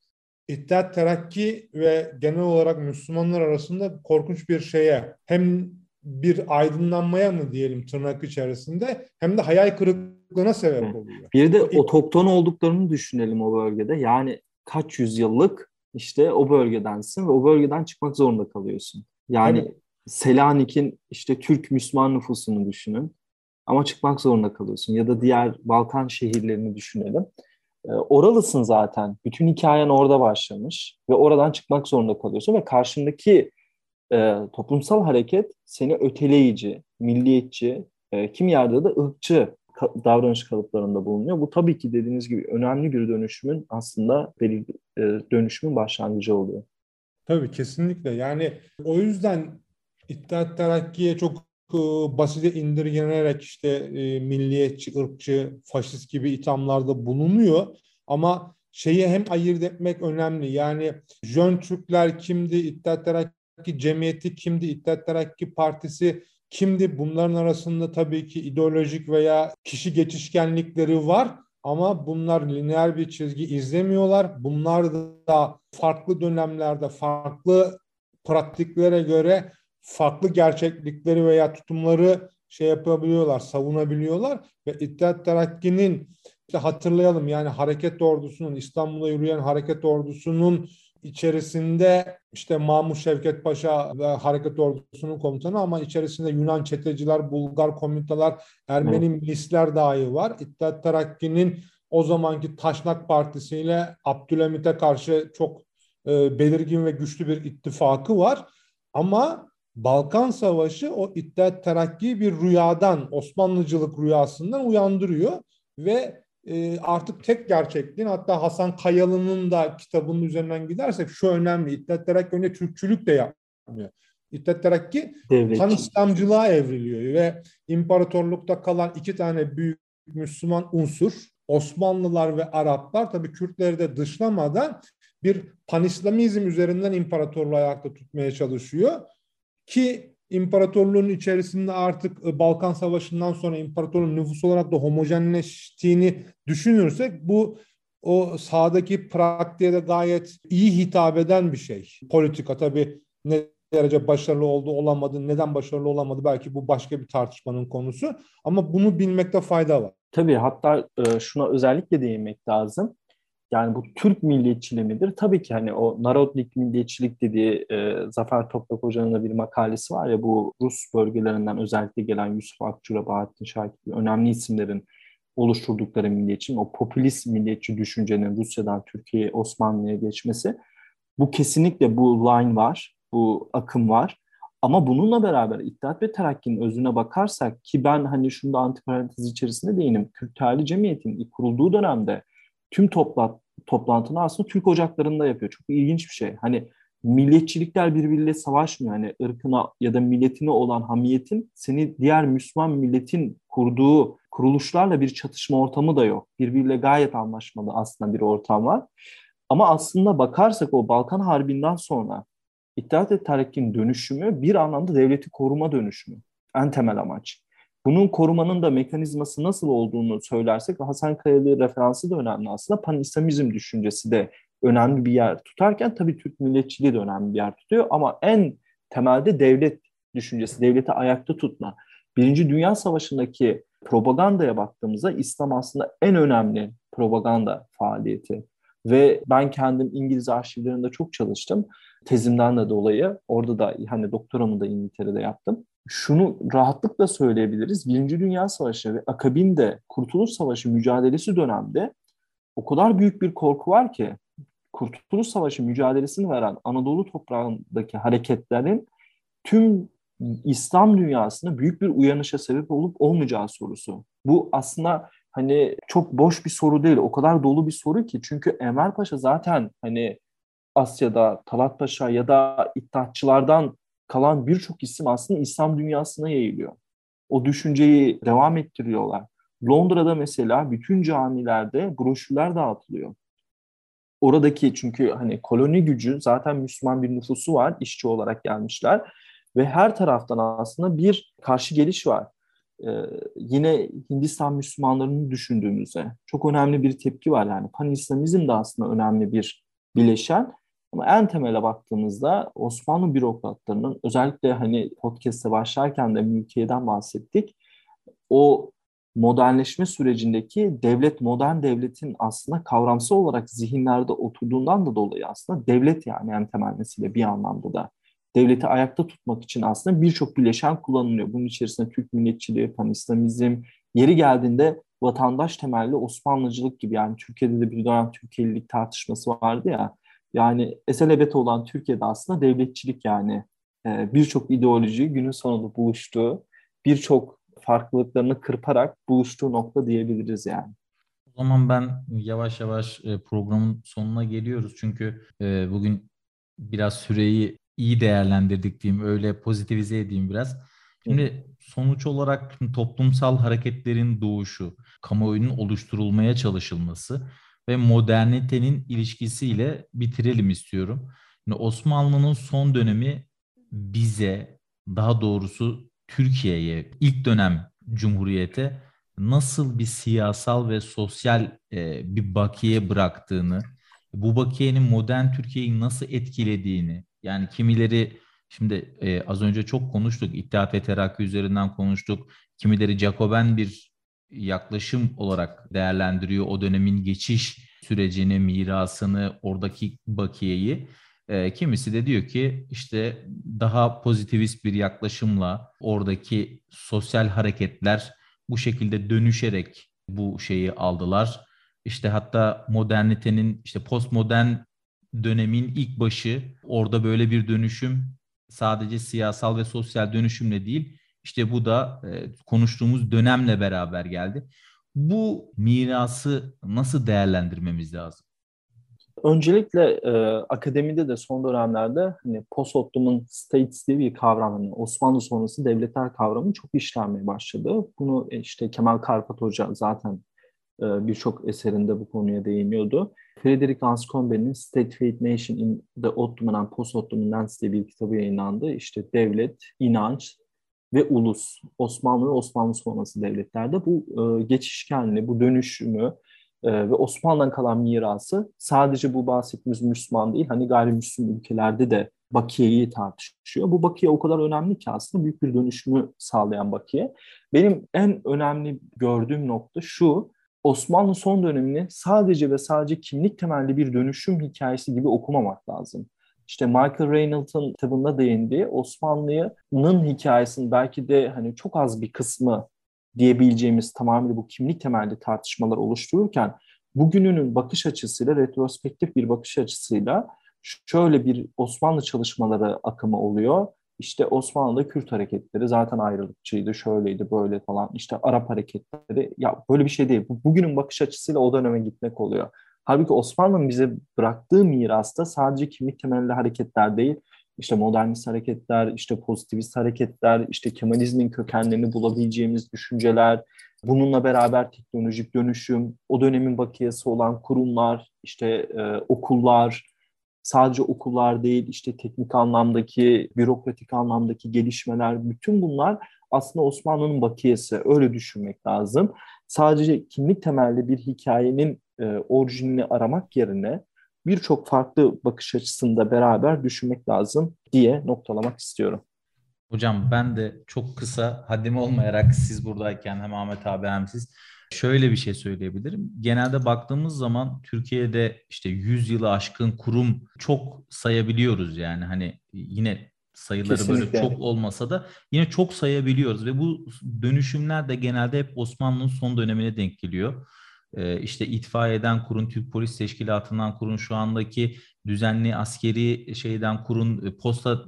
İttihat Terakki ve genel olarak Müslümanlar arasında korkunç bir şeye hem bir aydınlanmaya mı diyelim tırnak içerisinde hem de hayal kırıklığına sebep oluyor. Bir de otokton olduklarını düşünelim o bölgede. Yani kaç yüzyıllık işte o bölgedensin ve o bölgeden çıkmak zorunda kalıyorsun. Yani evet. Selanik'in işte Türk Müslüman nüfusunu düşünün ama çıkmak zorunda kalıyorsun. Ya da diğer Balkan şehirlerini düşünelim. E, oralısın zaten. Bütün hikayen orada başlamış ve oradan çıkmak zorunda kalıyorsun ve karşındaki e, toplumsal hareket seni öteleyici, milliyetçi, e, kim yerde de ırkçı davranış kalıplarında bulunuyor. Bu tabii ki dediğiniz gibi önemli bir dönüşümün aslında belirli e, dönüşümün başlangıcı oluyor. Tabii kesinlikle. Yani o yüzden İttihat Terakki'ye çok basite indirgenerek işte e, milliyetçi, ırkçı, faşist gibi ithamlarda bulunuyor. Ama şeyi hem ayırt etmek önemli. Yani Jön Türkler kimdi, İttihat Terakki Cemiyeti kimdi, İttihat Terakki Partisi kimdi? Bunların arasında tabii ki ideolojik veya kişi geçişkenlikleri var ama bunlar lineer bir çizgi izlemiyorlar. Bunlar da farklı dönemlerde farklı praktiklere göre farklı gerçeklikleri veya tutumları şey yapabiliyorlar, savunabiliyorlar ve İttihat Terakki'nin işte hatırlayalım yani hareket ordusunun İstanbul'a yürüyen hareket ordusunun içerisinde işte Mahmut Şevket Paşa ve Hareket Ordusu'nun komutanı ama içerisinde Yunan çeteciler, Bulgar komutalar, Ermeni evet. milisler dahi var. İttihat Terakki'nin o zamanki Taşnak Partisi ile Abdülhamit'e karşı çok e, belirgin ve güçlü bir ittifakı var. Ama Balkan Savaşı o İttihat Terakki'yi bir rüyadan, Osmanlıcılık rüyasından uyandırıyor ve e, artık tek gerçekliğin hatta Hasan Kayalı'nın da kitabının üzerinden gidersek şu önemli. İttihat Terakki önce Türkçülük de yapmıyor. İttihat Terakki Pan İslamcılığa evriliyor ve imparatorlukta kalan iki tane büyük Müslüman unsur Osmanlılar ve Araplar tabii Kürtleri de dışlamadan bir panislamizm üzerinden imparatorluğu ayakta tutmaya çalışıyor. Ki imparatorluğun içerisinde artık e, Balkan Savaşı'ndan sonra imparatorluğun nüfus olarak da homojenleştiğini düşünürsek bu o sahadaki praktiğe de gayet iyi hitap eden bir şey. Politika tabii ne derece başarılı oldu olamadı, neden başarılı olamadı belki bu başka bir tartışmanın konusu. Ama bunu bilmekte fayda var. Tabii hatta e, şuna özellikle değinmek lazım yani bu Türk milliyetçiliği midir? Tabii ki hani o Narodnik milliyetçilik dediği e, Zafer Toprak Hoca'nın da bir makalesi var ya bu Rus bölgelerinden özellikle gelen Yusuf Akçura, Bahattin Şakir gibi önemli isimlerin oluşturdukları milliyetçi, o popülist milliyetçi düşüncenin Rusya'dan Türkiye'ye, Osmanlı'ya geçmesi. Bu kesinlikle bu line var, bu akım var. Ama bununla beraber İttihat ve Terakki'nin özüne bakarsak ki ben hani şunda antiparantez içerisinde değinim. Kürtali Cemiyet'in kurulduğu dönemde tüm topla, toplantını aslında Türk ocaklarında yapıyor. Çok ilginç bir şey. Hani milliyetçilikler birbiriyle savaşmıyor. Hani ırkına ya da milletine olan hamiyetin seni diğer Müslüman milletin kurduğu kuruluşlarla bir çatışma ortamı da yok. Birbiriyle gayet anlaşmalı aslında bir ortam var. Ama aslında bakarsak o Balkan Harbi'nden sonra İttihat ve Terakki'nin dönüşümü bir anlamda devleti koruma dönüşümü. En temel amaç. Bunun korumanın da mekanizması nasıl olduğunu söylersek Hasan Kayalı referansı da önemli aslında. Pan-İslamizm düşüncesi de önemli bir yer tutarken tabii Türk milliyetçiliği de önemli bir yer tutuyor ama en temelde devlet düşüncesi, devleti ayakta tutma. Birinci Dünya Savaşı'ndaki propagandaya baktığımızda İslam aslında en önemli propaganda faaliyeti. Ve ben kendim İngiliz arşivlerinde çok çalıştım. Tezimden de dolayı. Orada da hani doktoramı da İngiltere'de yaptım. Şunu rahatlıkla söyleyebiliriz. Birinci Dünya Savaşı ve akabinde Kurtuluş Savaşı mücadelesi dönemde o kadar büyük bir korku var ki Kurtuluş Savaşı mücadelesini veren Anadolu toprağındaki hareketlerin tüm İslam dünyasında büyük bir uyanışa sebep olup olmayacağı sorusu. Bu aslında hani çok boş bir soru değil. O kadar dolu bir soru ki. Çünkü Enver Paşa zaten hani Asya'da Talat Paşa ya da İttihatçılardan kalan birçok isim aslında İslam dünyasına yayılıyor. O düşünceyi devam ettiriyorlar. Londra'da mesela bütün camilerde broşürler dağıtılıyor. Oradaki çünkü hani koloni gücü zaten Müslüman bir nüfusu var, işçi olarak gelmişler ve her taraftan aslında bir karşı geliş var. Ee, yine Hindistan Müslümanlarını düşündüğümüzde çok önemli bir tepki var yani pan-İslamizm de aslında önemli bir bileşen. Ama en temele baktığımızda Osmanlı bürokratlarının özellikle hani podcast'e başlarken de mülkiyeden bahsettik. O modernleşme sürecindeki devlet, modern devletin aslında kavramsal olarak zihinlerde oturduğundan da dolayı aslında devlet yani en temel mesele bir anlamda da devleti ayakta tutmak için aslında birçok bileşen kullanılıyor. Bunun içerisinde Türk milliyetçiliği, pan-İslamizm, yeri geldiğinde vatandaş temelli Osmanlıcılık gibi yani Türkiye'de de bir dönem Türkiye'lilik tartışması vardı ya. Yani eselebet olan Türkiye'de aslında devletçilik yani e, birçok ideoloji günün sonunda buluştuğu, birçok farklılıklarını kırparak buluştuğu nokta diyebiliriz yani. O zaman ben yavaş yavaş e, programın sonuna geliyoruz. Çünkü e, bugün biraz süreyi iyi değerlendirdik diyeyim, öyle pozitivize edeyim biraz. Şimdi sonuç olarak toplumsal hareketlerin doğuşu, kamuoyunun oluşturulmaya çalışılması ve modernitenin ilişkisiyle bitirelim istiyorum. Şimdi Osmanlı'nın son dönemi bize, daha doğrusu Türkiye'ye, ilk dönem Cumhuriyete nasıl bir siyasal ve sosyal e, bir bakiye bıraktığını, bu bakiyenin modern Türkiye'yi nasıl etkilediğini, yani kimileri şimdi e, az önce çok konuştuk, İttihat ve Terakki üzerinden konuştuk. Kimileri Jacoben bir yaklaşım olarak değerlendiriyor o dönemin geçiş sürecini, mirasını, oradaki bakiyeyi. E, kimisi de diyor ki işte daha pozitivist bir yaklaşımla oradaki sosyal hareketler bu şekilde dönüşerek bu şeyi aldılar. İşte hatta modernitenin işte postmodern dönemin ilk başı orada böyle bir dönüşüm sadece siyasal ve sosyal dönüşümle değil işte bu da e, konuştuğumuz dönemle beraber geldi. Bu mirası nasıl değerlendirmemiz lazım? Öncelikle e, akademide de son dönemlerde hani post Ottoman states diye bir kavram, hani Osmanlı sonrası devletler kavramı çok işlenmeye başladı. Bunu e, işte Kemal Karpat Hoca zaten e, birçok eserinde bu konuya değiniyordu. Frederick Anscombe'nin State, Faith, Nation in the Ottoman and Post-Ottoman Lands diye bir kitabı yayınlandı. İşte devlet, inanç ve ulus, Osmanlı ve Osmanlı sonrası devletlerde bu e, geçişkenliği, bu dönüşümü e, ve Osmanlı'dan kalan mirası sadece bu bahsettiğimiz Müslüman değil, hani gayrimüslim ülkelerde de bakiyeyi tartışıyor. Bu bakiye o kadar önemli ki aslında büyük bir dönüşümü sağlayan bakiye. Benim en önemli gördüğüm nokta şu, Osmanlı son dönemini sadece ve sadece kimlik temelli bir dönüşüm hikayesi gibi okumamak lazım. İşte Michael Reynolds'ın kitabında değindiği Osmanlı'nın hikayesinin belki de hani çok az bir kısmı diyebileceğimiz tamamıyla bu kimlik temelli tartışmalar oluştururken bugününün bakış açısıyla, retrospektif bir bakış açısıyla şöyle bir Osmanlı çalışmaları akımı oluyor. İşte Osmanlı'da Kürt hareketleri zaten ayrılıkçıydı, şöyleydi, böyle falan. İşte Arap hareketleri, ya böyle bir şey değil. Bugünün bakış açısıyla o döneme gitmek oluyor. Halbuki Osmanlı'nın bize bıraktığı mirasta sadece kimlik temelli hareketler değil, işte modernist hareketler, işte pozitivist hareketler, işte Kemalizmin kökenlerini bulabileceğimiz düşünceler, bununla beraber teknolojik dönüşüm, o dönemin bakiyesi olan kurumlar, işte e, okullar, sadece okullar değil, işte teknik anlamdaki, bürokratik anlamdaki gelişmeler, bütün bunlar aslında Osmanlı'nın bakiyesi. Öyle düşünmek lazım. Sadece kimlik temelli bir hikayenin e, orijinini aramak yerine birçok farklı bakış açısında beraber düşünmek lazım diye noktalamak istiyorum. Hocam ben de çok kısa haddim olmayarak siz buradayken hem Ahmet abi hem siz şöyle bir şey söyleyebilirim. Genelde baktığımız zaman Türkiye'de işte 100 yılı aşkın kurum çok sayabiliyoruz yani hani yine sayıları Kesinlikle. böyle çok olmasa da yine çok sayabiliyoruz ve bu dönüşümler de genelde hep Osmanlı'nın son dönemine denk geliyor. Ee, işte itfaiyeden kurun, Türk Polis Teşkilatı'ndan kurun, şu andaki düzenli askeri şeyden kurun, posta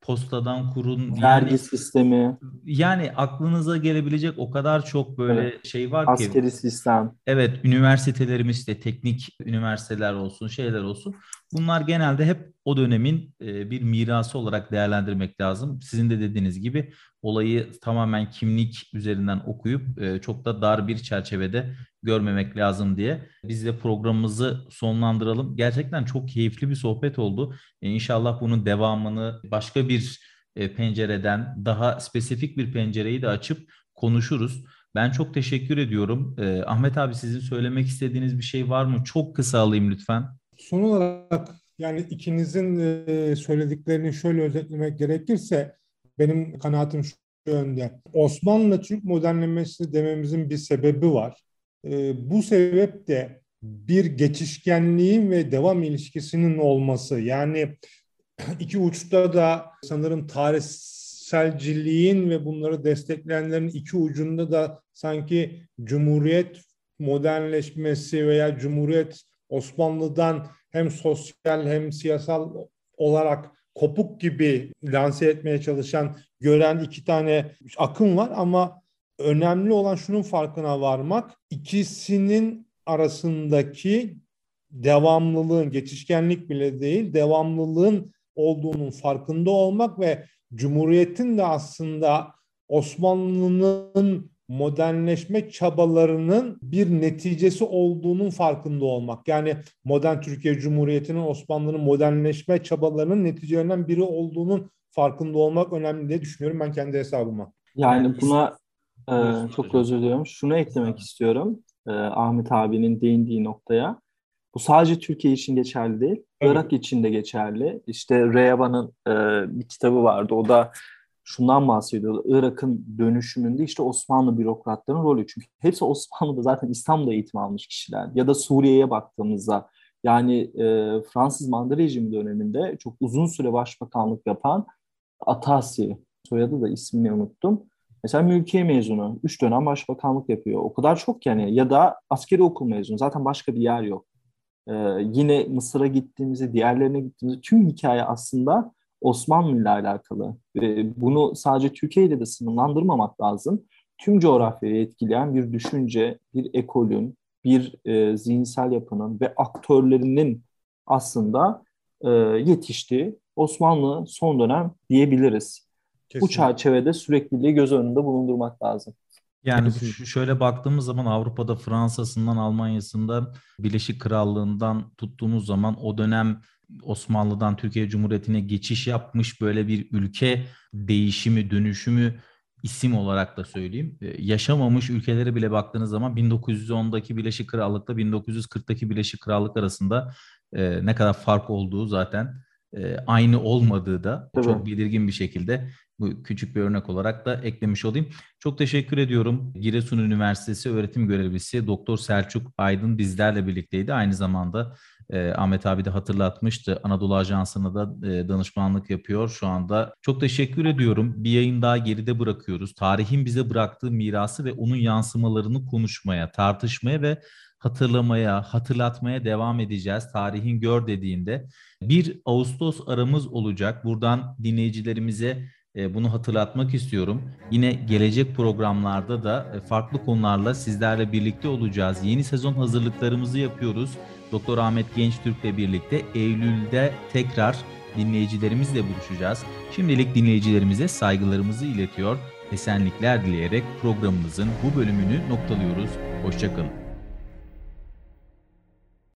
postadan kurun. Vergi yani, sistemi. Yani aklınıza gelebilecek o kadar çok böyle evet. şey var Askeri ki. Askeri sistem. Evet üniversitelerimiz de teknik üniversiteler olsun şeyler olsun. Bunlar genelde hep o dönemin e, bir mirası olarak değerlendirmek lazım. Sizin de dediğiniz gibi olayı tamamen kimlik üzerinden okuyup e, çok da dar bir çerçevede görmemek lazım diye biz de programımızı sonlandıralım. Gerçekten çok keyifli bir sohbet oldu. E, inşallah bunun devamını başka bir pencereden daha spesifik bir pencereyi de açıp konuşuruz. Ben çok teşekkür ediyorum. Ahmet abi sizin söylemek istediğiniz bir şey var mı? Çok kısa alayım lütfen. Son olarak yani ikinizin e, söylediklerini şöyle özetlemek gerekirse benim kanaatim şu yönde. Osmanlı Türk modernlemesi dememizin bir sebebi var. E, bu sebep de bir geçişkenliğin ve devam ilişkisinin olması. Yani iki uçta da sanırım tarihselciliğin ve bunları destekleyenlerin iki ucunda da sanki Cumhuriyet modernleşmesi veya Cumhuriyet Osmanlı'dan hem sosyal hem siyasal olarak kopuk gibi lanse etmeye çalışan gören iki tane akım var. Ama önemli olan şunun farkına varmak ikisinin arasındaki devamlılığın geçişkenlik bile değil devamlılığın olduğunun farkında olmak ve Cumhuriyet'in de aslında Osmanlı'nın modernleşme çabalarının bir neticesi olduğunun farkında olmak. Yani modern Türkiye Cumhuriyeti'nin Osmanlı'nın modernleşme çabalarının neticelerinden biri olduğunun farkında olmak önemli diye düşünüyorum ben kendi hesabıma. Yani buna e, çok özür diliyorum. Şunu eklemek istiyorum. E, Ahmet abinin değindiği noktaya. Bu sadece Türkiye için geçerli değil. Evet. Irak için de geçerli. İşte Reyaban'ın e, bir kitabı vardı. O da şundan bahsediyor. Irak'ın dönüşümünde işte Osmanlı bürokratların rolü. Çünkü hepsi Osmanlı'da zaten İstanbul'da eğitim almış kişiler. Ya da Suriye'ye baktığımızda yani e, Fransız manda rejimi döneminde çok uzun süre başbakanlık yapan Atasi, soyadı da ismini unuttum. Mesela mülkiye mezunu, üç dönem başbakanlık yapıyor. O kadar çok yani ya da askeri okul mezunu. Zaten başka bir yer yok. Ee, yine Mısır'a gittiğimizde, diğerlerine gittiğimizde tüm hikaye aslında Osmanlı ile alakalı. Ve bunu sadece Türkiye ile de sınırlandırmamak lazım. Tüm coğrafyayı etkileyen bir düşünce, bir ekolün, bir e, zihinsel yapının ve aktörlerinin aslında e, yetiştiği Osmanlı son dönem diyebiliriz. Kesinlikle. Bu çerçevede sürekliliği göz önünde bulundurmak lazım. Yani şöyle baktığımız zaman Avrupa'da Fransa'sından Almanya'sında Birleşik Krallığından tuttuğumuz zaman o dönem Osmanlı'dan Türkiye Cumhuriyeti'ne geçiş yapmış böyle bir ülke değişimi, dönüşümü isim olarak da söyleyeyim. Ee, yaşamamış ülkelere bile baktığınız zaman 1910'daki Birleşik Krallık'la 1940'daki Birleşik Krallık arasında e, ne kadar fark olduğu zaten e, aynı olmadığı da Tabii. çok belirgin bir şekilde bu küçük bir örnek olarak da eklemiş olayım. Çok teşekkür ediyorum. Giresun Üniversitesi öğretim görevlisi Doktor Selçuk Aydın bizlerle birlikteydi. Aynı zamanda e, Ahmet abi de hatırlatmıştı. Anadolu Ajansı'na da e, danışmanlık yapıyor şu anda. Çok teşekkür ediyorum. Bir yayın daha geride bırakıyoruz. Tarihin bize bıraktığı mirası ve onun yansımalarını konuşmaya, tartışmaya ve hatırlamaya, hatırlatmaya devam edeceğiz. Tarihin gör dediğinde 1 Ağustos aramız olacak. Buradan dinleyicilerimize bunu hatırlatmak istiyorum. Yine gelecek programlarda da e, farklı konularla sizlerle birlikte olacağız. Yeni sezon hazırlıklarımızı yapıyoruz. Doktor Ahmet Gençtürk'le birlikte Eylül'de tekrar dinleyicilerimizle buluşacağız. Şimdilik dinleyicilerimize saygılarımızı iletiyor, esenlikler dileyerek programımızın bu bölümünü noktalıyoruz. Hoşçakalın.